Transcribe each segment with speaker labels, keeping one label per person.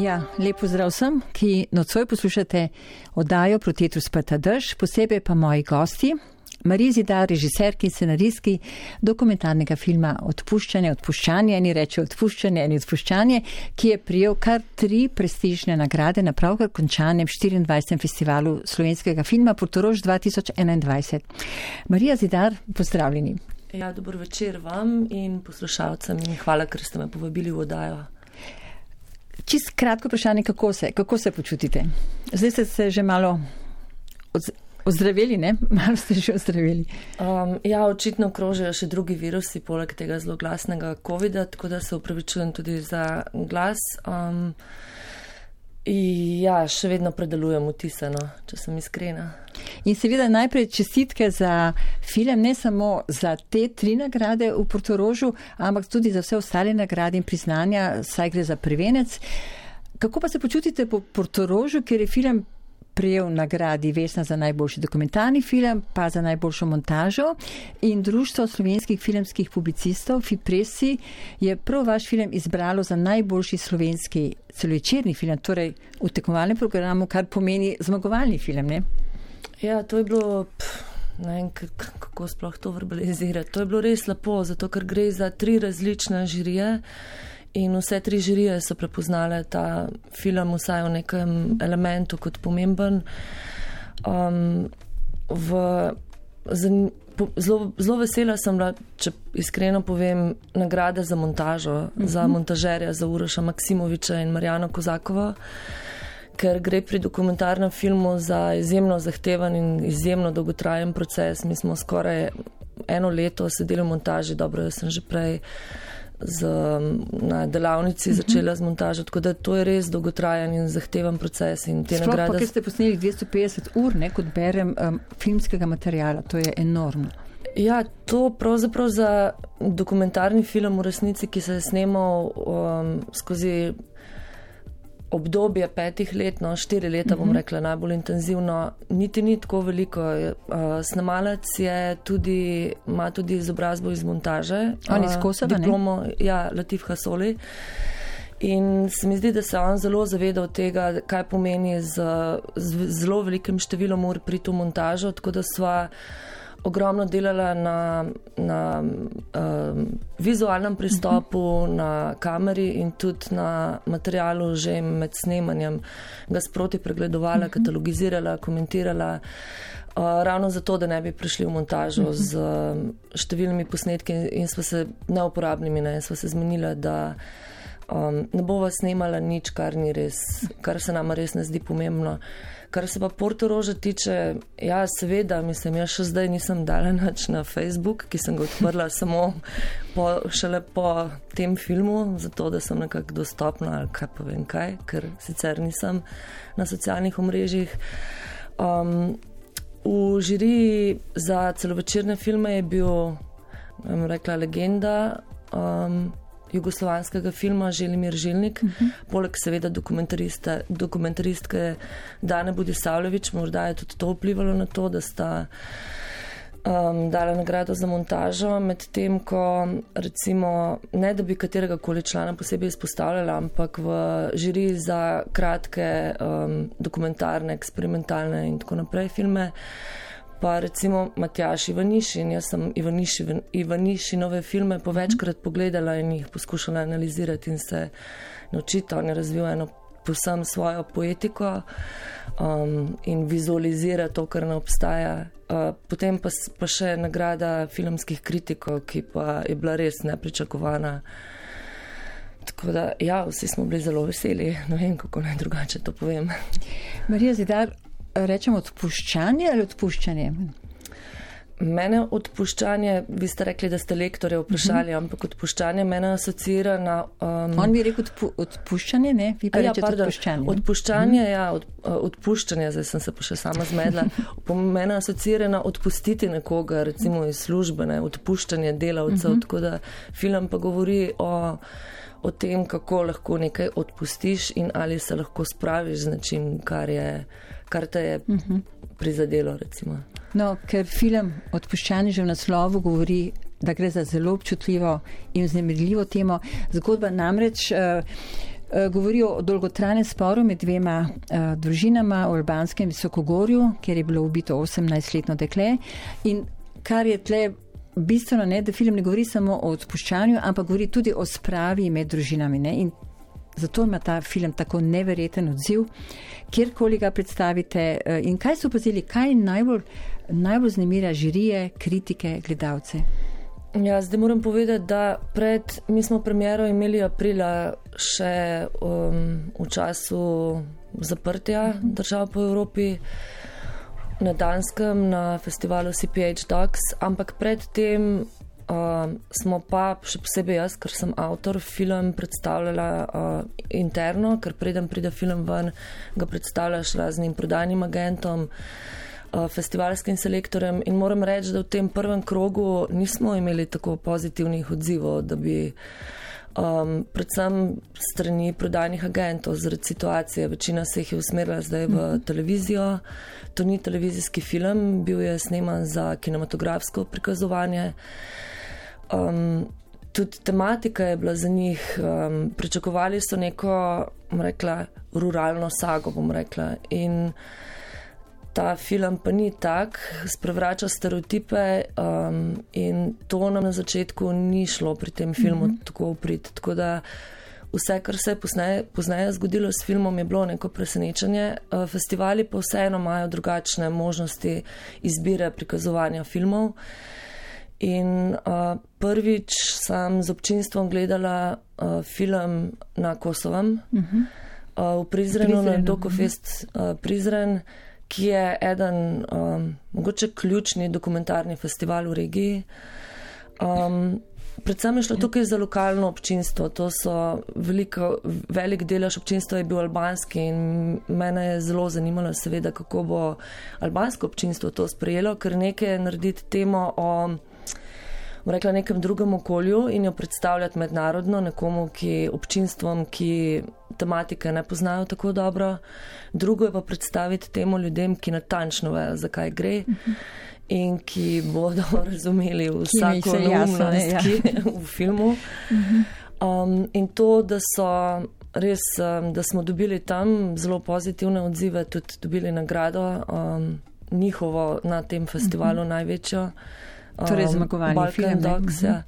Speaker 1: Ja, lepo zdrav vsem, ki nocoj poslušate oddajo Protetus Pata Drž, posebej pa moji gosti. Marija Zidar, režiserki in scenaristki dokumentarnega filma Odpuščanje, odpuščanje, eni reče odpuščanje, eni odpuščanje, ki je prijel kar tri prestižne nagrade na pravkar končanem 24. festivalu slovenskega filma Portorož 2021. Marija Zidar, pozdravljeni.
Speaker 2: Ja, dobro večer vam in poslušalcem in hvala, ker ste me povabili v oddajo.
Speaker 1: Čist kratko vprašanje, kako se, kako se počutite? Zdaj ste se že malo ozdravili, ne? Malo ste že ozdravili.
Speaker 2: Um, ja, očitno krožijo še drugi virusi, poleg tega zelo glasnega COVID-a, tako da se upravičujem tudi za glas. Um, Ja, še vedno predelujem vtiseno, če sem iskrena.
Speaker 1: In seveda najprej čestitke za film, ne samo za te tri nagrade v Portorožu, ampak tudi za vse ostale nagrade in priznanja, saj gre za prvenec. Kako pa se počutite po Portorožu, ker je film prejel nagradi Vesna za najboljši dokumentarni film, pa za najboljšo montažo. In Društvo slovenskih filmskih publicistov Fipresi je prav vaš film izbralo za najboljši slovenski celovečerni film, torej v tekmovalnem programu, kar pomeni zmagovalni film. Ne?
Speaker 2: Ja, to je bilo. Pff. Ne vem, kako sploh to verbalizirati. To je bilo res lepo, zato ker gre za tri različne žirije. In vse tri žirije so prepoznale ta film, vsaj v nekem elementu, kot pomemben. Um, v, zelo, zelo vesela sem bila, če iskreno povem, nagrade za montažo, uh -huh. za mhm. montažerja, za Uroša Maksimoviča in Marjano Kozakovo, ker gre pri dokumentarnem filmu za izjemno zahteven in izjemno dolgotrajen proces. Mi smo skoraj eno leto sedeli v montaži, dobro, jaz sem že prej z, na delavnici začela z montažo. Tako da to je res dolgotrajen in zahteven proces.
Speaker 1: Sploh nagrade... pa, ker ste posneli 250 ur, ne, kot berem, um, filmskega materijala, to je enormno.
Speaker 2: Ja, to pravzaprav za dokumentarni film v resnici, ki se je snemal um, skozi obdobje petih let, no štiri leta, bom mhm. rekla, najbolj intenzivno, niti ni tako veliko. Uh, snemalec je tudi, ima tudi izobrazbo iz montaže.
Speaker 1: On iz Kosova,
Speaker 2: diplomo, ne? Ja, Latif Hasoli. In se mi zdi, da se on zelo zavedal tega, kaj pomeni z, z zelo velikim številom ur pri to montažo, tako da sva ogromno delala na, na um, vizualnem pristopu, uh -huh. na kameri in tudi na materialu, že med snemanjem, ga sproti pregledovala, uh -huh. katalogizirala, komentirala. Uh, ravno zato, da ne bi prišli v montažo uh -huh. z um, številnimi posnetki in smo se neuporabnimi, ne, smo se zmenili, da um, ne bova snemala nič, kar ni res, kar se nam res ne zdi pomembno. Kar se pa Portoroža tiče, ja, seveda, mislim, jaz še zdaj nisem dala nič na Facebook, ki sem ga odprla samo po, šele po tem filmu, zato da sem nekako dostopna ali kaj pa vem kaj, ker sicer nisem na socialnih omrežjih. Um, v žiriji za celovečerne filme je bil, bom rekla, legenda. Um, jugoslovanskega filma Želimir Žilnik, uh mhm. -huh. poleg seveda dokumentaristke Dane Budisavljevič, morda je tudi to vplivalo na to, da sta um, dala nagrado za montažo, medtem ko recimo ne da bi katerega koli člana posebej izpostavljala, ampak v žiri za kratke um, dokumentarne, eksperimentalne in tako naprej filme pa recimo Matjaš Ivaniši in jaz sem Ivaniši, Ivaniši nove filme po večkrat pogledala in jih poskušala analizirati in se naučiti. On je razvil eno posem svojo poetiko um, in vizualizira to, kar ne obstaja. Uh, potem pa, pa še nagrada filmskih kritikov, ki pa je bila res nepričakovana. Tako da, ja, vsi smo bili zelo veseli, ne vem, kako naj drugače to povem.
Speaker 1: Marija Zidar, rečemo odpuščanje ali odpuščanje?
Speaker 2: Mene odpuščanje, vi ste rekli, da ste lektore vprašali, uh mhm. -huh. ampak odpuščanje mene asocira na.
Speaker 1: Um, On bi rekel odpu, odpuščanje, ne? Vi pa ja, pardon, odpuščanje.
Speaker 2: Odpuščanje, uh -huh. ja, od, odpuščanje, zdaj sem se pa še sama zmedla. mene asocira na odpustiti nekoga, recimo iz službe, ne? odpuščanje delavcev, uh mhm. -huh. tako da film pa govori o, o tem, kako lahko nekaj odpustiš in ali se lahko spraviš z nečim, kar je kar te je uh mhm. -huh. prizadelo. Recimo.
Speaker 1: No, ker film Odpuščanje že v naslovu govori, da gre za zelo občutljivo in vznemirljivo temo. Zgodba namreč uh, uh, govori o dolgotranem sporu med dvema uh, družinama v Albanskem visokogorju, kjer je bilo ubito 18-letno dekle. In kar je tle bistveno, ne, da film ne govori samo o odpuščanju, ampak govori tudi o spravi med družinami. Ne, in zato ima ta film tako neverjeten odziv, kjerkoli ga predstavite. Uh, in kaj so opazili, kaj najbolj, najbolj znemira žirije, kritike, gledalce?
Speaker 2: Ja, zdaj moram povedati, da pred, mi smo premjero imeli aprila še um, v času zaprtja -huh. držav po Evropi na Danskem, na festivalu CPH Docs, ampak predtem uh, smo pa, še posebej jaz, ker sem avtor, film predstavljala uh, interno, ker preden pride film ven, ga predstavljaš raznim prodajnim agentom. Eh, festivalskim selektorjem in moram reči, da v tem prvem krogu nismo imeli tako pozitivnih odzivov, da bi um, predvsem strani prodajnih agentov zaradi situacije, večina se jih je usmerila zdaj v mhm. televizijo. To ni televizijski film, bil je sneman za kinematografsko prikazovanje. Um, tudi tematika je bila za njih, um, pričakovali so neko, bom rekla, ruralno sago, bom rekla. In, ta film pa ni tak, sprevrača stereotipe um, in to nam na začetku ni šlo pri tem filmu mm -hmm. tako uprit. Tako da vse, kar se je pozneje zgodilo s filmom, je bilo neko presenečenje. Uh, festivali pa vseeno imajo drugačne možnosti izbire prikazovanja filmov. In uh, prvič sem z občinstvom gledala uh, film na Kosovem, mm -hmm. uh, v Prizrenu, na Dokofest uh, Prizren ki je eden, um, mogoče ključni dokumentarni festival v regiji. Um, predvsem je šlo tukaj za lokalno občinstvo. To so veliko, velik delež občinstva je bil albanski in mene je zelo zanimalo, seveda, kako bo albansko občinstvo to sprejelo, ker nekaj narediti temo o rekla, nekem drugem okolju in jo predstavljati mednarodno nekomu, ki občinstvom, ki tematike ne poznajo tako dobro. Drugo je pa predstaviti temu ljudem, ki natančno vejo, zakaj gre. In ki bodo razumeli vsako neumnost, ja. v filmu. Um, in to, da so res, um, da smo dobili tam zelo pozitivne odzive, tudi dobili nagrado um, njihovo na tem festivalu, uh -huh. največjo
Speaker 1: torej um, zmagovalni film.
Speaker 2: Dogs, ja.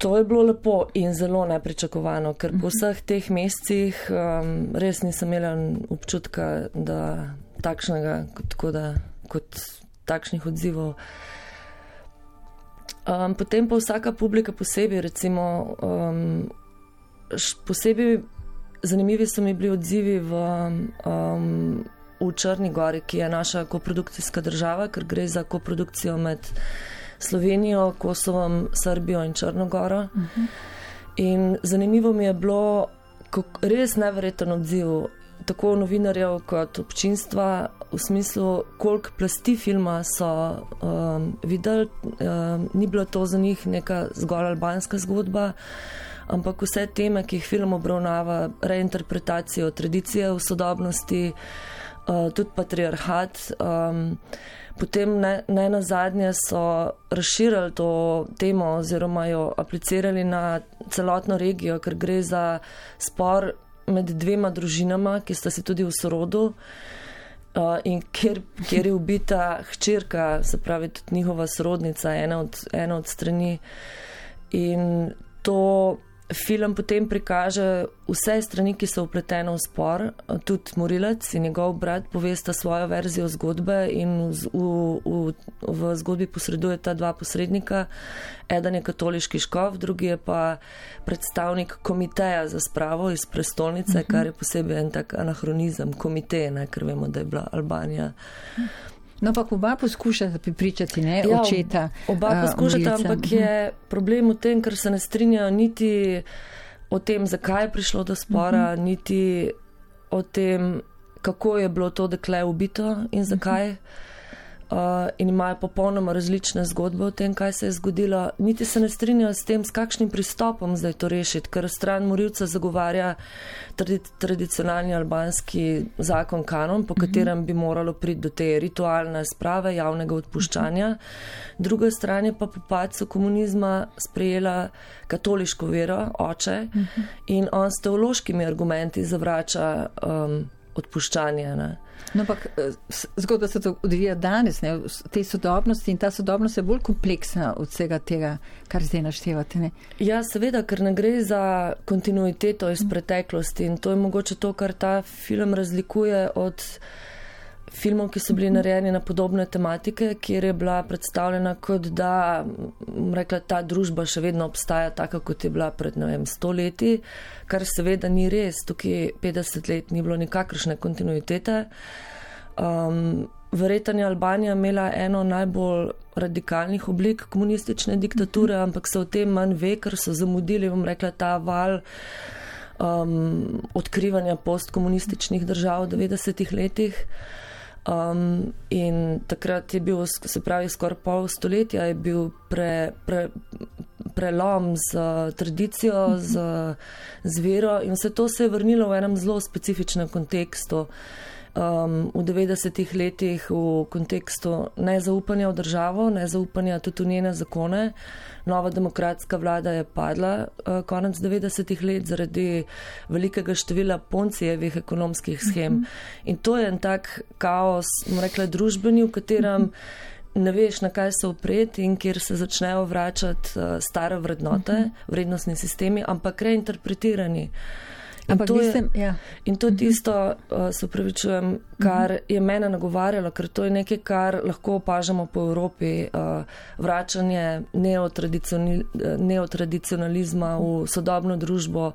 Speaker 2: To je bilo lepo in zelo nepričakovano, ker po mhm. vseh teh mesecih um, res nisem imela občutka, da takšnega, kot, da, kot takšnih odzivov. Um, potem pa vsaka publika posebej, recimo, um, posebej zanimivi so mi bili odzivi v um, v Črni Gori, ki je naša koprodukcijska država, ker gre za koprodukcijo med Slovenijo, Kosovom, Srbijo in Črnogoro. Uh -huh. In zanimivo mi je bilo, kako res nevreten odziv tako novinarjev kot občinstva v smislu, koliko plasti filma so um, videli. Um, ni bilo to za njih neka zgolj albanska zgodba. Ampak vse teme, ki jih film obravnava, reinterpretacijo tradicije v sodobnosti, uh, tudi patriarhat. Um, potem ne, ne na zadnje so razširili to temo oziroma jo aplicirali na celotno regijo, ker gre za spor med dvema družinama, ki sta si tudi v sorodu. Uh, in kjer, kjer je ubita hčerka, se pravi tudi njihova sorodnica, ena od, ena od strani. In to film potem prikaže vse strani, ki so upletene v spor, tudi Morilec in njegov brat povesta svojo verzijo zgodbe in v, v, v zgodbi posreduje ta dva posrednika. Eden je katoliški škov, drugi je pa predstavnik komiteja za spravo iz prestolnice, uh mhm. -huh. kar je posebej en tak anahronizem komiteje, ker vemo, da je bila Albanija. Uh -huh.
Speaker 1: No, pa oba poskušata pripričati, ne, ja, očeta.
Speaker 2: Oba poskušata, ampak je problem v tem, ker se ne strinjajo niti o tem, zakaj je prišlo do spora, uh mhm. -huh. niti o tem, kako je bilo to dekle ubito in zakaj. uh, in imajo popolnoma različne zgodbe o tem, kaj se je zgodilo. Niti se ne strinjajo s tem, s kakšnim pristopom zdaj to rešiti, ker stran morilca zagovarja tradi tradicionalni albanski zakon kanon, po katerem bi moralo priti do te ritualne sprave javnega odpuščanja. Druga stran je pa po padcu komunizma sprejela katoliško vero, oče, in on s teološkimi argumenti zavrača um, odpuščanje. Ne.
Speaker 1: No, ampak eh, zgodba se to odvija danes, ne, v tej sodobnosti in ta sodobnost je bolj kompleksna od vsega tega, kar zdaj naštevate. Ne.
Speaker 2: Ja, seveda, ker ne gre za kontinuiteto iz preteklosti in to je mogoče to, kar ta film razlikuje od filmov, ki so bili narejeni na podobne tematike, kjer je bila predstavljena kot da rekla, ta družba še vedno obstaja taka, kot je bila pred ne vem, sto leti, kar seveda ni res. Tukaj 50 let ni bilo nikakršne kontinuitete. Um, Verjetno je Albanija imela eno najbolj radikalnih oblik komunistične diktature, ampak se o tem manj ve, ker so zamudili, bom rekla, ta val um, odkrivanja postkomunističnih držav v 90-ih letih. Um, in takrat je bil, se pravi, skoraj pol stoletja je bil pre, pre, prelom z tradicijo, z, z vero in vse to se je vrnilo v enem zelo specifičnem kontekstu. Um, v 90-ih letih v kontekstu nezaupanja v državo, nezaupanja tudi v njene zakone. Nova demokratska vlada je padla uh, konec 90-ih let zaradi velikega števila poncijevih ekonomskih schem. Uh -huh. In to je en tak kaos, rekla, družbeni, v katerem uh -huh. ne veš, na kaj se opreti in kjer se začnejo vračati uh, stare vrednote, uh -huh. vrednostni sistemi, ampak reinterpretirani.
Speaker 1: Ampak
Speaker 2: to,
Speaker 1: mislim,
Speaker 2: je,
Speaker 1: ja.
Speaker 2: in to je tisto, uh, se upravičujem, kar je mene nagovarjalo, ker to je nekaj, kar lahko opažamo po Evropi, uh, vračanje neotradicionalizma v sodobno družbo,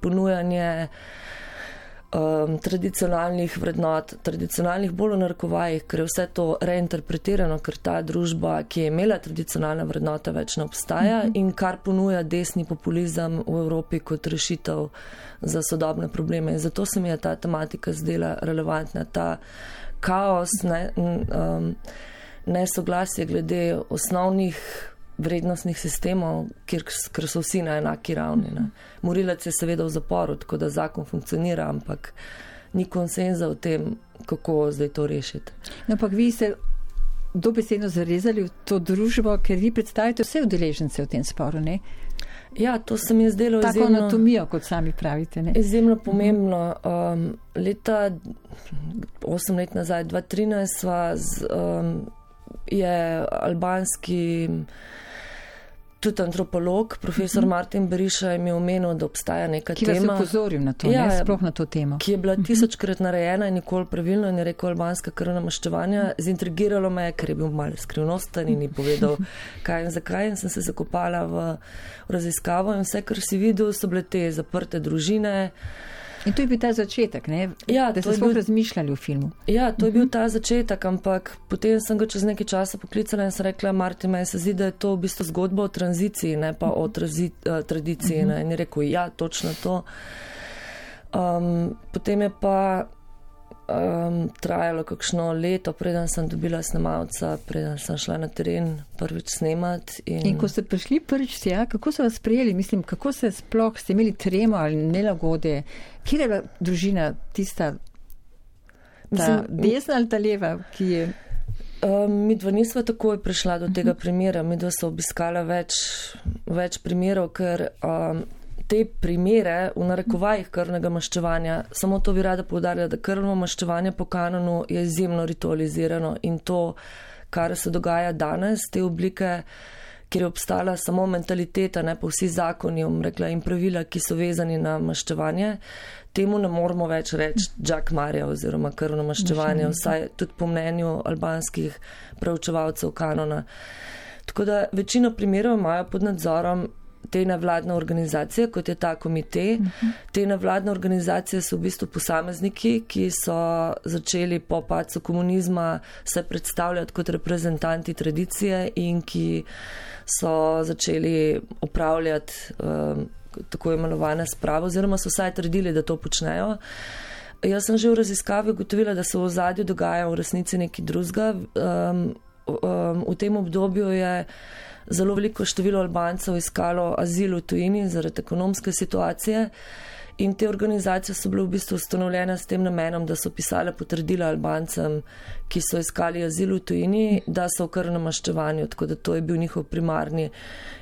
Speaker 2: ponujanje um, tradicionalnih vrednot, tradicionalnih bolj v narkovajih, ker je vse to reinterpretirano, ker ta družba, ki je imela tradicionalne vrednote, več ne obstaja uh -huh. in kar ponuja desni populizem v Evropi kot rešitev za sodobne probleme. In zato se mi je ta tematika zdela relevantna, ta kaos, ne, um, nesoglasje glede osnovnih vrednostnih sistemov, kjer, kjer so vsi na enaki ravni. Ne. Morilec je seveda v zaporu, tako da zakon funkcionira, ampak ni konsenza o tem, kako zdaj to rešiti.
Speaker 1: No, ampak vi ste dobesedno zarezali v to družbo, ker vi predstavite vse udeležence v tem sporu. Ne?
Speaker 2: Ja, to se mi je zdelo
Speaker 1: Tako
Speaker 2: izjemno,
Speaker 1: anatomijo, kot sami pravite. Ne?
Speaker 2: izjemno pomembno. Um, leta 8 let nazaj, 2013, sva z, um, je albanski tudi antropolog, profesor uh -huh. Martin Beriša, je mi omenil, da obstaja neka
Speaker 1: ki
Speaker 2: tema.
Speaker 1: Ki je upozoril na to, ja, ne, sploh na to temo.
Speaker 2: Ki je bila tisočkrat narejena in nikoli pravilno in je rekel albanska krvna maščevanja. Zintrigiralo me je, ker je bil malo skrivnosten in ni povedal, kaj in zakaj. In sem se zakopala v, v raziskavo in vse, kar si videl, so bile te zaprte družine.
Speaker 1: In to je bil ta začetek, ne?
Speaker 2: Ja,
Speaker 1: da ste sploh bil... razmišljali o filmu.
Speaker 2: Ja, to je bil ta začetek, ampak potem sem ga čez nekaj časa poklicala in sem rekla, Martin, meni se zdi, da je to v bistvu zgodba o tranziciji, ne pa o trazi, uh, tradiciji. Ne? In je rekel, ja, točno to. Um, potem je pa um, trajalo kakšno leto, preden sem dobila snemalca, preden sem šla na teren prvič snemati.
Speaker 1: In... in ko ste prišli prvič tja, kako so vas prijeli, mislim, kako ste sploh, ste imeli tremo ali nelagode, kje je bila družina tista, mislim, desna ali ta leva, ki je.
Speaker 2: Um, mi dva nisva takoj prišla do tega primera, mi dva so obiskala več, več primerov, ker um, te primere v narekovajih krvnega maščevanja, samo to bi rada povdarjala, da krvno maščevanje po kanonu je izjemno ritualizirano in to, kar se dogaja danes, te oblike, kjer je obstala samo mentaliteta, ne pa vsi zakoni rekla, in pravila, ki so vezani na maščevanje, temu ne moramo več reči Jack Marija oziroma krvno maščevanje, vsaj tudi po mnenju albanskih preučevalcev kanona. Tako da večino primerov imajo pod nadzorom te nevladne organizacije, kot je ta komite. Uh -huh. Te nevladne organizacije so v bistvu posamezniki, ki so začeli po pacu komunizma se predstavljati kot reprezentanti tradicije in ki so začeli upravljati um, tako imenovane sprave, oziroma so vsaj trdili, da to počnejo. Jaz sem že v raziskavi ugotovila, da se v ozadju dogaja v resnici nekaj drugega. Um, um, v tem obdobju je zelo veliko število Albancev iskalo azil v tujini zaradi ekonomske situacije. In te organizacije so bile v bistvu ustanovljene s tem namenom, da so pisale potrdila Albancem, ki so iskali azil v tujini, da so v krvnem maščevanju, tako da to je bil njihov primarni.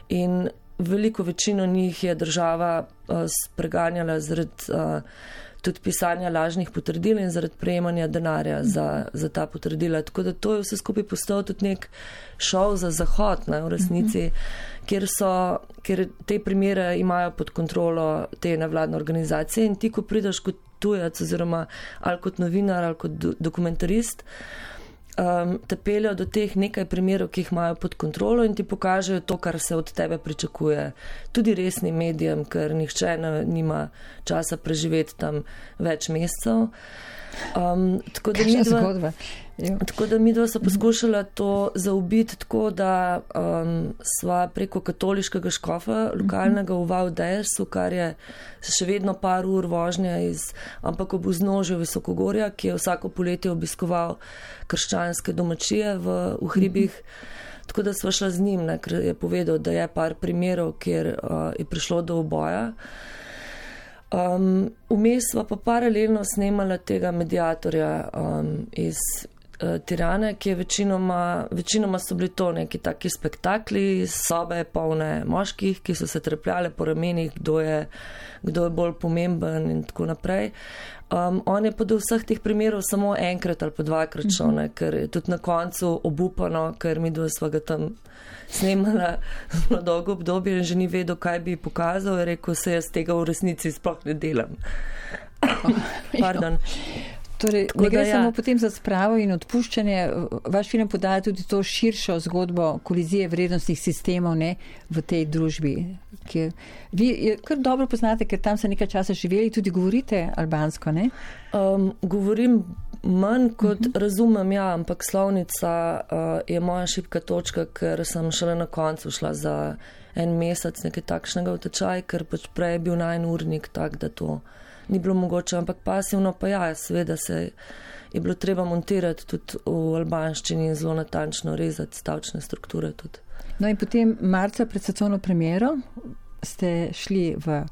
Speaker 2: In veliko večino njih je država uh, preganjala zaradi uh, tudi pisanja lažnih potrdil in zaradi prejemanja denarja za, za ta potrdila. Tako da to je vse skupaj postal tudi nek šov za zahod ne, v resnici, kjer, so, kjer te primere imajo pod kontrolo te nevladne organizacije in ti, ko prideš kot tujec oziroma ali kot novinar ali kot do, dokumentarist, um, te peljajo do teh nekaj primerov, ki jih imajo pod kontrolo in ti pokažejo to, kar se od tebe pričakuje. Tudi resnim medijem, ker nihče ne, nima časa preživeti tam več mesecev. Um, tako da mi dva, ja. tako da mi dva so poskušala to zaubiti tako, da um, sva preko katoliškega škofa lokalnega v Valdesu, kar je še vedno par ur vožnja iz, ampak ob vznožju Visokogorja, ki je vsako poletje obiskoval krščanske domačije v, v hribih. Tako da sva šla z njim, ne, ker je povedal, da je par primerov, kjer uh, je prišlo do oboja. Um, vmes um, pa paralelno snemala tega medijatorja um, iz uh, Tirane, ki je večinoma, večinoma so bili to neki taki spektakli, sobe polne moških, ki so se trepljale po ramenih, kdo je, kdo je bolj pomemben in tako naprej. Um, on je pa do vseh teh primerov samo enkrat ali pa dvakrat šel, ne, ker je tudi na koncu obupano, ker mi dva sva ga tam snemala zelo dolgo obdobje in že ni vedel, kaj bi pokazal, je rekel, se jaz tega v resnici sploh ne delam. Pardon.
Speaker 1: Torej, ne gre ja. samo potem za spravo in odpuščanje. Vaš film podaja tudi to širšo zgodbo kolizije vrednostnih sistemov ne, v tej družbi. Ki, vi kar dobro poznate, ker tam ste nekaj časa živeli, tudi govorite albansko, ne?
Speaker 2: Um, govorim manj kot uh mhm. -huh. razumem, ja, ampak slovnica uh, je moja šipka točka, ker sem šele na koncu šla za en mesec nekaj takšnega v tečaj, ker pač prej je bil najnurnik tak, da to ni bilo mogoče, ampak pasivno pa ja, seveda se je bilo treba montirati tudi v albanščini in zelo natančno rezati stavčne strukture tudi.
Speaker 1: No in potem marca pred svetovno premjero ste šli v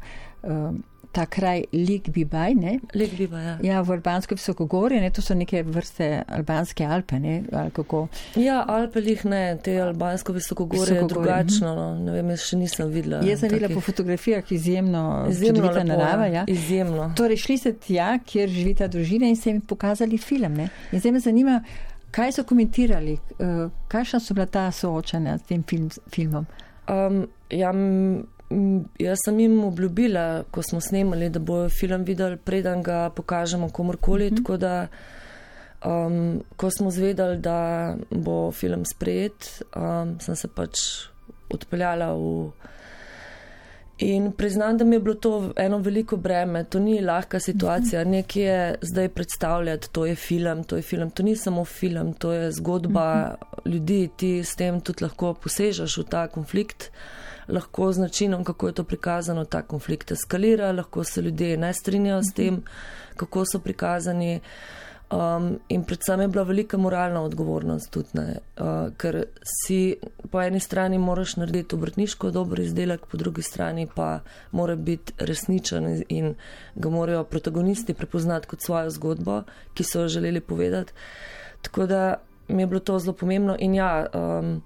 Speaker 1: um, ta kraj Ligbibaj, ne?
Speaker 2: Ligbibaj, ja.
Speaker 1: Ja, v albansko visokogorje, ne? To so neke vrste albanske Alpe, ne? Ali kako?
Speaker 2: Ja, Alpe jih ne, te albansko visokogorje je drugačno, mhm. no. ne vem, jaz še nisem videla.
Speaker 1: Jaz sem videla po fotografijah izjemno, izjemno lepa narava, ja.
Speaker 2: Izjemno.
Speaker 1: Torej, šli ste tja, kjer živi ta družina in ste jim pokazali film, ne? In zdaj me zanima, kaj so komentirali, uh, kakšna so bila ta soočanja s tem film, filmom?
Speaker 2: Um, ja, Jaz sem jim obljubila, ko smo snemali, da bojo film videli, preden ga pokažemo komorkoli. Mm -hmm. Tako da, um, ko smo zvedali, da bo film sprejet, um, sem se pač odpeljala v. In priznam, da mi je bilo to eno veliko breme, to ni lahka situacija. Mhm. Nekje je zdaj predstavljati, to je film, to je film, to ni samo film, to je zgodba mhm. ljudi, ti s tem tudi lahko posežeš v ta konflikt lahko z načinom, kako je to prikazano, ta konflikt eskalira, lahko se ljudje ne strinjajo s tem, kako so prikazani. Um, in predvsem je bila velika moralna odgovornost tudi, ne, uh, ker si po eni strani moraš narediti obrtniško dober izdelek, po drugi strani pa mora biti resničen in ga morajo protagonisti prepoznati kot svojo zgodbo, ki so jo želeli povedati. Tako da mi je bilo to zelo pomembno in ja. Um,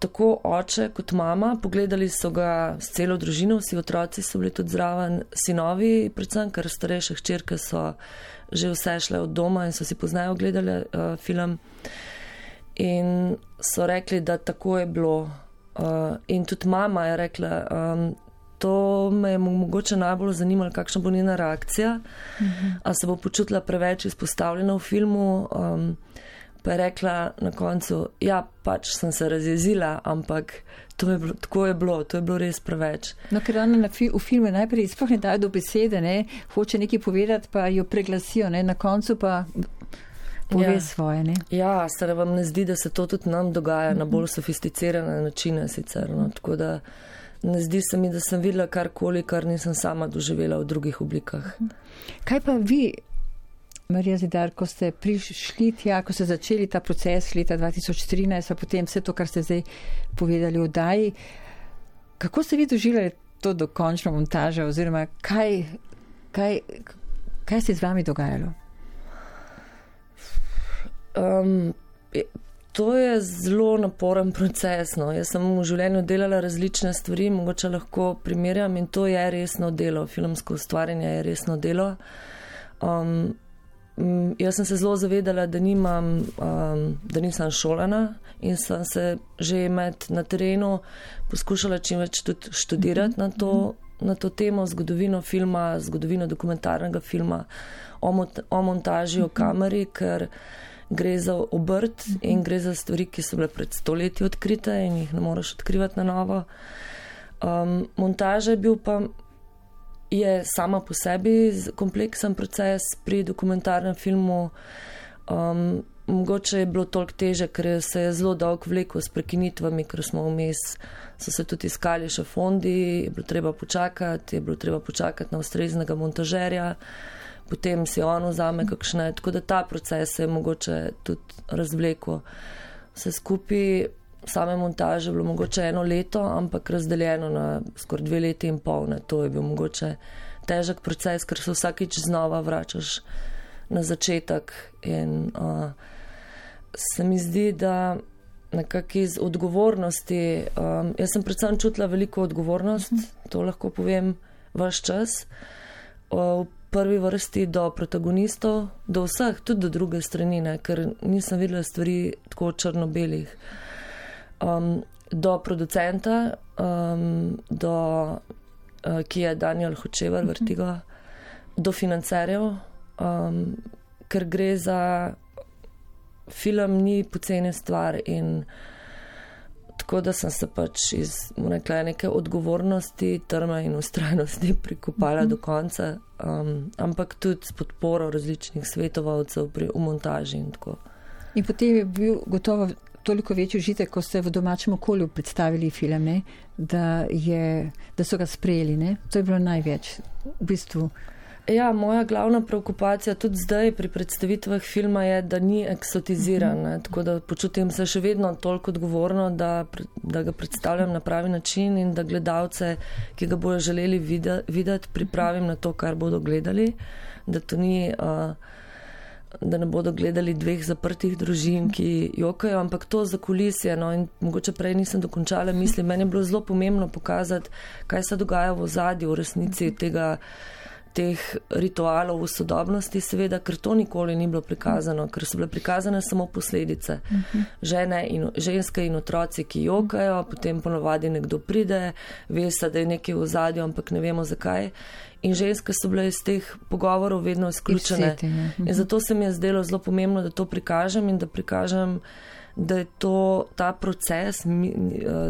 Speaker 2: tako oče kot mama, pogledali so ga s celo družino, vsi otroci so bili tudi zraven, sinovi, predvsem, ker starejše hčerke so že vse šle od doma in so si poznajo gledali uh, film. In so rekli, da tako je bilo. Uh, in tudi mama je rekla, um, to me je mogoče najbolj zanimalo, kakšna bo njena reakcija, uh mhm. -huh. ali se bo počutila preveč izpostavljena v filmu. Um, pa je rekla na koncu, ja, pač sem se razjezila, ampak je bilo, tako je bilo, to je bilo res preveč.
Speaker 1: No, ker ona fi, v filmu najprej sploh ne dajo do besede, ne, hoče nekaj povedati, pa jo preglasijo, ne, na koncu pa. Pove ja. svoje. Ne?
Speaker 2: Ja, se vam ne zdi, da se to tudi nam dogaja na bolj sofisticirane načine. Sicer, no? Tako da ne zdi se mi, da sem videla karkoli, kar nisem sama doživela v drugih oblikah.
Speaker 1: Kaj pa vi, Marija Zidar, ko ste prišli tja, ko ste začeli ta proces leta 2013, pa potem vse to, kar ste zdaj povedali v daji, kako ste vi doživljali to dokončno montažo oziroma kaj, kaj, kaj se je z vami dogajalo?
Speaker 2: Um, To je zelo naporen proces. No. Jaz sem v življenju delala različne stvari, mogoče lahko primerjam in to je resno delo. Filmsko ustvarjanje je resno delo. Um, jaz sem se zelo zavedala, da, nimam, um, da nisem šolana in sem se že med na terenu poskušala čim več tudi študirati na to, na to temo, zgodovino filma, zgodovino dokumentarnega filma, o, mont o montaži, o kameri, ker gre za obrt in gre za stvari, ki so bile pred stoletji odkrite in jih ne moreš odkrivati na novo. Um, montaža je bil pa je sama po sebi kompleksen proces pri dokumentarnem filmu. Um, mogoče je bilo toliko teže, ker se je zelo dolg vlekel s prekinitvami, ker smo vmes, so se tudi iskali še fondi, je bilo treba počakati, je bilo treba počakati na ustreznega montažerja potem si on vzame kakšne. Tako da ta proces je mogoče tudi razvleko. Vse skupaj, same montaže, bilo mogoče eno leto, ampak razdeljeno na skoraj dve leti in pol. Ne. To je bil mogoče težek proces, ker se vsakič znova vračaš na začetek. In uh, se mi zdi, da nekako iz odgovornosti, um, jaz sem predvsem čutila veliko odgovornost, to lahko povem, vaš čas. Uh, prvi vrsti do protagonistov, do vseh, tudi do druge strani, ne, ker nisem videla stvari tako črno-belih. Um, do producenta, um, do, uh, ki je Daniel Hočevar, mhm. vrtigo, do financerjev, um, ker gre za film, ni poceni stvar in tako da sem se pač iz rekla, neke odgovornosti, trma in ustrajnosti prikopala mm -hmm. do konca, um, ampak tudi s podporo različnih svetovalcev pri montaži in tako.
Speaker 1: In potem je bil gotovo toliko večji užitek, ko ste v domačem okolju predstavili filme, da, je, da so ga sprejeli. Ne? To je bilo največ v bistvu.
Speaker 2: Ja, moja glavna preokupacija tudi zdaj pri predstavitvah filma je, da ni eksotiziran. Mm -hmm. Tako da počutim se še vedno toliko odgovorno, da, da ga predstavljam na pravi način in da gledalce, ki ga bojo želeli videti, pripravim na to, kar bodo gledali. Da, ni, uh, da ne bodo gledali dveh zaprtih družin, ki jokajo, ampak to za kulisje. No, in mogoče prej nisem dokončala misli. Meni je bilo zelo pomembno pokazati, kaj se dogaja v ozadju, v resnici tega teh ritualov v sodobnosti, seveda, ker to nikoli ni bilo prikazano, ker so bile prikazane samo posledice. Žene in, ženske in otroci, ki jokajo, potem ponovadi nekdo pride, ve se, da je nekaj v zadju, ampak ne vemo zakaj. In ženske so bile iz teh pogovorov vedno izključene. Ja. In zato se mi je zdelo zelo pomembno, da to prikažem in da prikažem. Da je to ta proces,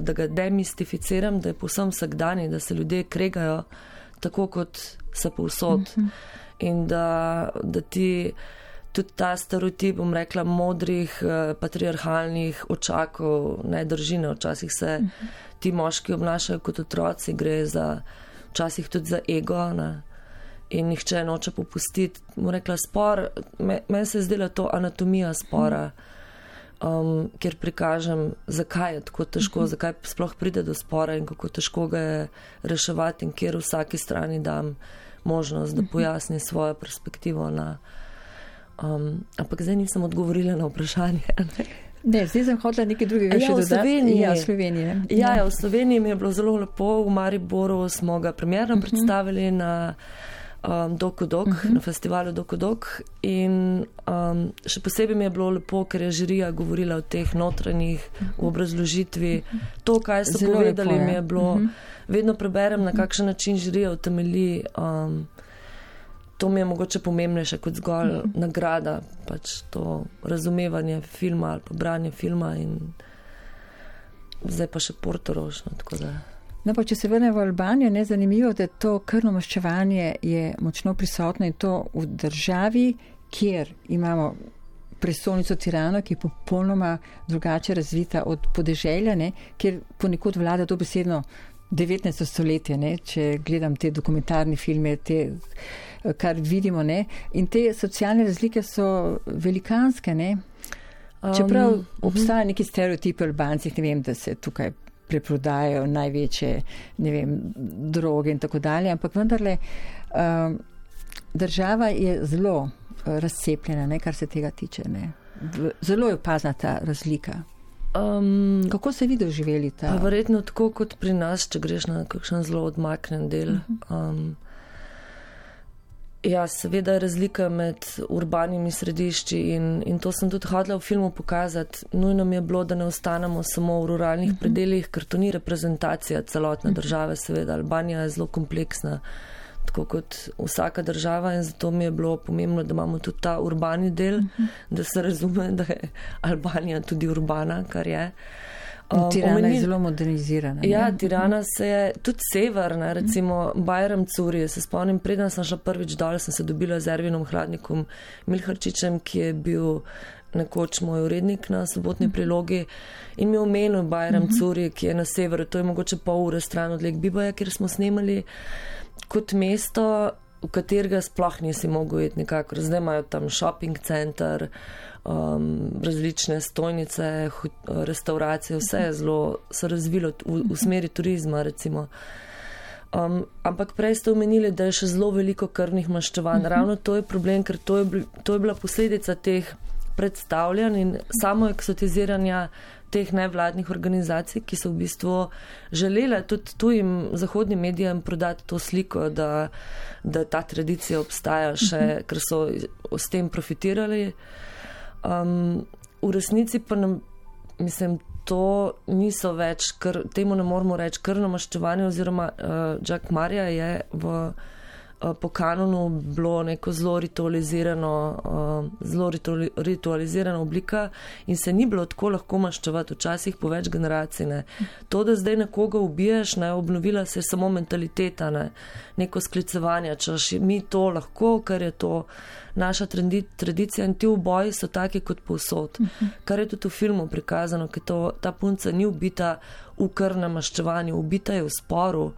Speaker 2: da ga demistificiram, da je posem vsakdani, da se ljudje kregajo, tako kot se povsod. Uh -huh. In da, da ti tudi ta stereotip, bom rekla, modrih, eh, patriarhalnih očakov ne drži. Ne? Včasih se uh -huh. ti moški obnašajo kot otroci, gre za, včasih tudi za ego. Ne? In nihče noče popustiti. Rekla, spor, me, meni se je zdela to anatomija spora. Uh -huh um, kjer prikažem, zakaj je tako težko, uh mhm. -huh. zakaj sploh pride do spora in kako težko ga je reševati, in kjer vsaki strani dam možnost, da mhm. pojasni svojo perspektivo. Na, um, ampak zdaj nisem odgovorila na vprašanje.
Speaker 1: Ne, zdaj sem hodila nekaj drugega, ja, še v Sloveniji. Ja, v Sloveniji.
Speaker 2: Ja, ja, v Sloveniji mi je bilo zelo lepo, v Mariboru smo ga premjerno uh mhm. -huh. predstavili na um, Dokodok, uh -huh. na festivalu Dokodok. In um, še posebej mi je bilo lepo, ker je žirija govorila o teh notranjih uh -huh. obrazložitvi. To, kaj so Zelo povedali, lepo, mi je bilo, uh -huh. vedno preberem, na kakšen način žirija utemeli. Um, To mi je mogoče pomembnejše kot zgolj uh -huh. nagrada, pač to razumevanje filma ali pa branje filma, in zdaj pa še portorožno.
Speaker 1: No, pa če se vrnemo v Albanijo, je zanimivo, da to krvno maščevanje je močno prisotno in to v državi, kjer imamo prestolnico Tirano, ki je popolnoma drugače razvita od podeželja, ne, kjer ponekod vlada dobesedno 19. stoletje, ne? če gledam te dokumentarne filme, te, kar vidimo. Ne? In te socialne razlike so velikanske. Ne? Čeprav um, obstajajo neki stereotipi o Albancih, ne vem, da se tukaj preprodajajo največje vem, droge in tako dalje, ampak vendarle um, država je zelo uh, razcepljena, ne, kar se tega tiče. Ne. Zelo je opazna ta razlika. Um, Kako se vi doživeli ta?
Speaker 2: Verjetno tako kot pri nas, če greš na kakšen zelo odmaknen del. Mhm. Um, Ja, seveda je razlika med urbanimi središči in, in to sem tudi hodila v filmu pokazati. Nujno mi je bilo, da ne ostanemo samo v ruralnih uh mhm. -huh. predeljih, ker to ni reprezentacija celotne uh mhm. -huh. države. Seveda, Albanija je zelo kompleksna, tako kot vsaka država in zato mi je bilo pomembno, da imamo tudi ta urbani del, uh mhm. -huh. da se razume, da je Albanija tudi urbana, kar je.
Speaker 1: Um, Tirana omenil, je zelo modernizirana.
Speaker 2: Ja, ne? Tirana se je tudi severna, recimo Bajram Curi. Se spomnim, preden sem šla prvič dol, sem se dobila z Ervinom Hladnikom Milharčičem, ki je bil nekoč moj urednik na sobotni mhm. prilogi in mi omenil Bajram mhm. Curi, ki je na severu, to je mogoče pol ure stran od Lek Bibaja, kjer smo snemali kot mesto, v katerega sploh nisi mogel iti nikakor. Zdaj imajo tam shopping center um, različne stojnice, restauracije, vse je zelo se razvilo v, v smeri turizma. Um, ampak prej ste omenili, da je še zelo veliko krvnih maščevanj. Mhm. Ravno to je problem, ker to je, to je bila posledica teh predstavljanj in samo eksotiziranja teh nevladnih organizacij, ki so v bistvu želele tudi tujim zahodnim medijem prodati to sliko, da, da ta tradicija obstaja še, mhm. ker so s tem profitirali. Um, v resnici pa nam, mislim, to niso več, kr, temu ne moramo reči krno maščevanje, oziroma uh, Jack Marja je v po kanonu bilo neko zelo ritualizirano, uh, zelo ritualizirana oblika in se ni bilo tako lahko maščevati, včasih po več generacij. Ne. To, da zdaj nekoga ubiješ, ne, obnovila se je samo mentaliteta, ne, neko sklicevanje, češ mi to lahko, ker je to naša tradicija in ti uboji so taki kot povsod. Kar je tudi v filmu prikazano, ker to, ta punca ni ubita v krnem maščevanju, ubita je v sporu,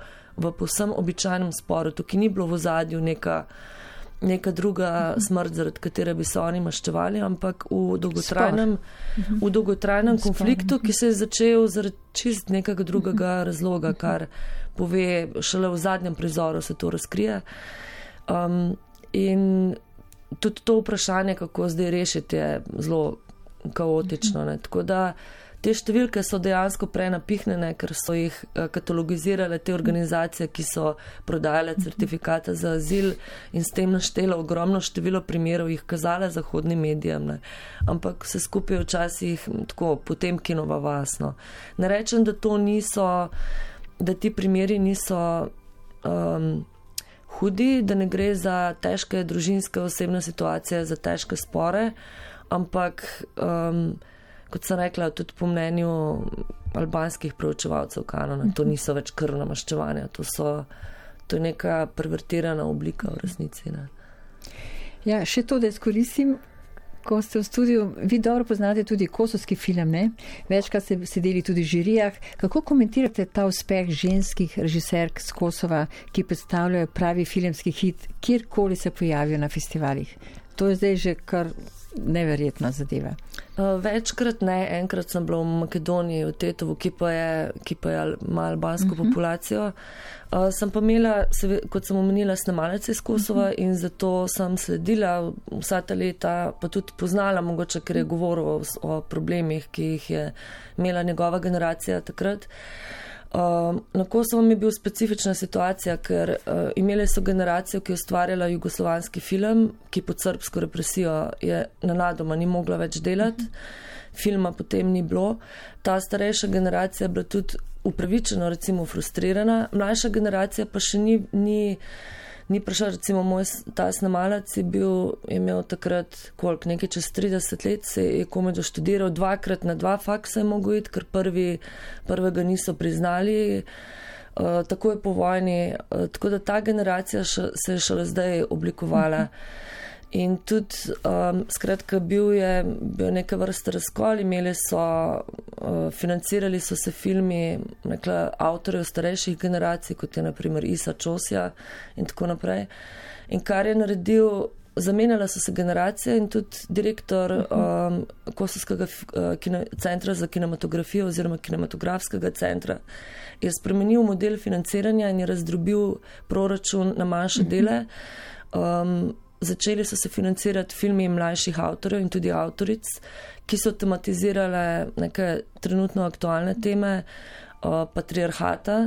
Speaker 2: v posem običajnem sporu. Tukaj ni bilo v zadju neka, neka druga smrt, zaradi katere bi se oni maščevali, ampak v dolgotrajnem, v dolgotrajnem konfliktu, ki se je začel zaradi čist nekega drugega razloga, kar pove šele v zadnjem prizoru se to razkrije. Um, in tudi to vprašanje, kako zdaj rešiti, je zelo kaotično. Ne? Tako da te številke so dejansko prenapihnjene, ker so jih eh, katalogizirale te organizacije, ki so prodajale certifikate za azil in s tem naštele ogromno število primerov, jih kazale zahodnim medijem. Ne? Ampak vse skupaj je včasih tako potem kinova vasno. Ne rečem, da to niso, da ti primeri niso. Um, hudi, da ne gre za težke družinske osebne situacije, za težke spore, ampak, um, kot sem rekla, tudi po mnenju albanskih preučevalcev kanona, to niso več krvna maščevanja, to, so, to je neka pervertirana oblika v resnici. Ne.
Speaker 1: Ja, še to, da izkoristim ko ste v studiu, vi dobro poznate tudi kosovski film, ne? večkrat ste sedeli tudi v žirijah. Kako komentirate ta uspeh ženskih režiserk z Kosova, ki predstavljajo pravi filmski hit, kjerkoli se pojavijo na festivalih? To je zdaj že kar neverjetna zadeva.
Speaker 2: Uh, večkrat ne, enkrat sem bila v Makedoniji, v Tetovu, ki pa je, ki pa je ima albansko uh mhm. -huh. populacijo. Uh, sem pa imela, kot sem omenila, snemalec iz Kosova uh mhm. -huh. in zato sem sledila vsa ta leta, pa tudi poznala, mogoče, ker je govoril o, o problemih, ki jih je imela njegova generacija takrat. Uh, Uh, na Kosovo je bil specifična situacija, ker uh, imeli so generacijo, ki je ustvarjala jugoslovanski film, ki pod srpsko represijo je nenadoma ni mogla več delati, filma potem ni bilo. Ta starejša generacija je bila tudi upravičeno, recimo, frustrirana, mlajša generacija pa še ni. ni ni prišel, recimo moj ta snemalec je bil, je imel takrat koliko, nekaj čez 30 let, se je komaj doštudiral, dvakrat na dva faksa je mogel iti, ker prvi, prvega niso priznali. Uh, tako je po vojni, uh, tako da ta generacija še, se je šele zdaj oblikovala. In tudi, um, skratka, bil je bil neka vrsta razkol, imeli so, uh, financirali so se filmi avtorjev starejših generacij, kot je naprimer Isa Čosja in tako naprej. In kar je naredil, zamenjala so se generacije in tudi direktor um, Kosovskega uh, centra za kinematografijo oziroma kinematografskega centra je spremenil model financiranja in je razdrobil proračun na manjše dele. Um, začeli so se financirati filmi mlajših avtorjev in tudi avtoric, ki so tematizirale neke trenutno aktualne teme uh, patriarhata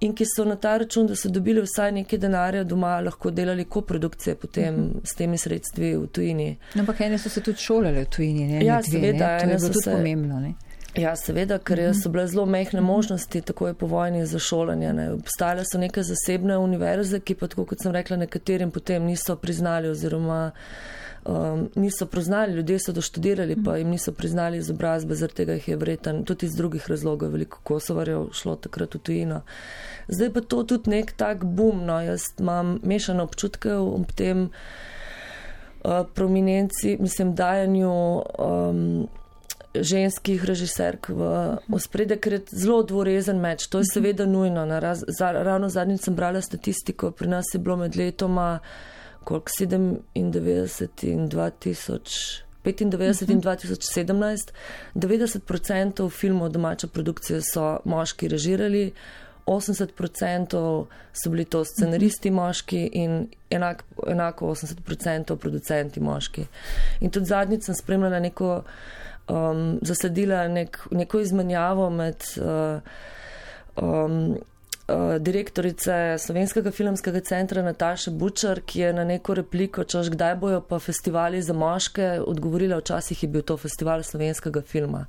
Speaker 2: in ki so na ta račun, da so dobili vsaj nekaj denarja doma, lahko delali koprodukcije potem mhm. -huh. s temi sredstvi v tujini.
Speaker 1: No, ampak ene so se tudi šolale v tujini, ne? Ja, dve, seveda, ne? to je bilo tudi se... pomembno. Ne?
Speaker 2: Ja, seveda, ker -huh. so bile zelo mehne možnosti, tako je po vojni za šolanje. Obstajale so neke zasebne univerze, ki pa, tako kot sem rekla, nekaterim potem niso priznali oziroma um, niso priznali, ljudje so doštudirali, pa jim niso priznali izobrazbe, zaradi tega jih je vreten, tudi iz drugih razlogov, veliko kosovarjev šlo takrat v tujino. Zdaj pa to tudi nek tak bum, no, jaz imam mešane občutke ob tem uh, prominenci, mislim, dajanju. Um, ženskih režiserk v ospredje, ker je zelo dvorezen meč. To je seveda nujno. Raz, za, ravno zadnjič sem brala statistiko, pri nas je bilo med letoma koliko 97 in 2000. 95 in 2017, 90% filmov domače produkcije so moški režirali, 80% so bili to scenaristi moški in enak, enako 80% producenti moški. In tudi zadnjič sem spremljala neko, um, zasledila nek, neko izmenjavo med uh, um, uh, direktorice Slovenskega filmskega centra Nataše Bučar, ki je na neko repliko, češ kdaj bojo pa festivali za moške, odgovorila, včasih je bil to festival slovenskega filma.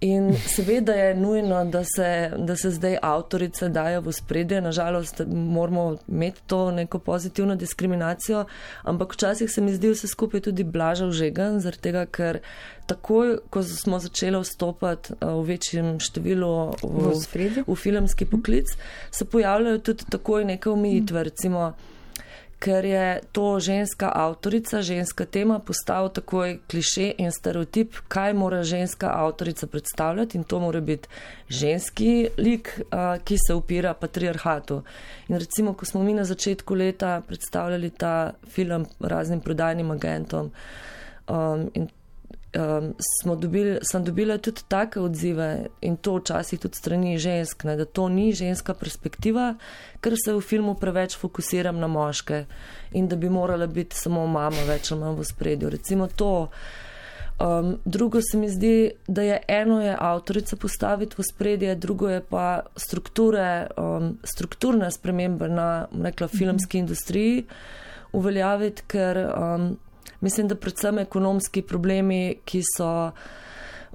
Speaker 2: In seveda je nujno, da se, da se zdaj avtorice dajo v spredje. Nažalost, moramo imeti to neko pozitivno diskriminacijo, ampak včasih se mi zdi vse skupaj tudi blažal žegan, zaradi tega, ker takoj, ko smo začeli vstopati eh, v večjem številu v, v, v filmski poklic, se pojavljajo tudi takoj neke omejitve. Recimo, ker je to ženska avtorica, ženska tema, postal takoj kliše in stereotip, kaj mora ženska avtorica predstavljati in to mora biti ženski lik, ki se upira patriarhatu. In recimo, ko smo mi na začetku leta predstavljali ta film raznim prodajnim agentom um, in um, dobili, sem dobila tudi take odzive in to včasih tudi strani žensk, ne, da to ni ženska perspektiva, ker se v filmu preveč fokusiram na moške in da bi morala biti samo mama več ali manj v spredju. Recimo to. Um, drugo se mi zdi, da je eno je avtorica postaviti v spredje, drugo je pa strukture, um, strukturne spremembe na rekla, filmski industriji uveljaviti, ker um, Mislim, da predvsem ekonomski problemi, ki so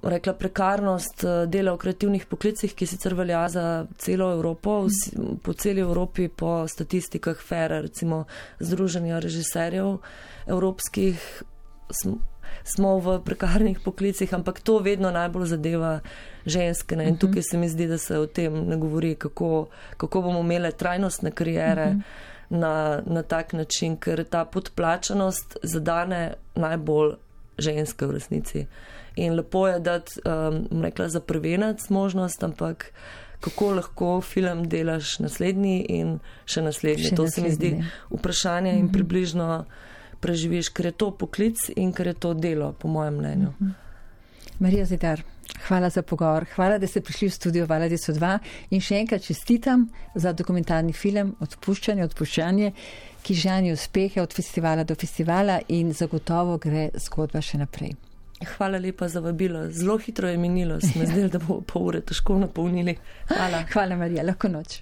Speaker 2: rekla prekarnost eh, dela v kreativnih poklicih, ki sicer velja za celo Evropo, po celi Evropi, po statistikah FERA, recimo Združenja režiserjev evropskih, smo v prekarnih poklicih, ampak to vedno najbolj zadeva ženske. Ne? In mhm. tukaj se mi zdi, da se o tem ne govori, kako, kako bomo imeli trajnostne karijere. Uh -huh na, na tak način, ker ta podplačanost zadane najbolj ženske v resnici. In lepo je dati, um, rekla, za prvenec možnost, ampak kako lahko film delaš naslednji in še naslednji. Še to naslednji. se mi zdi vprašanje mm -hmm. in mhm. približno preživiš, ker je to poklic in ker je to delo, po mojem mnenju. Mm -hmm.
Speaker 1: Marija Zidar. Hvala za pogovor. Hvala, da ste prišli v studio so dva in še enkrat čestitam za dokumentarni film Odpuščanje, odpuščanje, ki žanje uspehe od festivala do festivala in zagotovo gre zgodba še naprej.
Speaker 2: Hvala lepa za vabilo. Zelo hitro je minilo, smo zdaj, da bo pol ure težko napolnili.
Speaker 1: Hvala. Hvala, Marija. Lahko noč.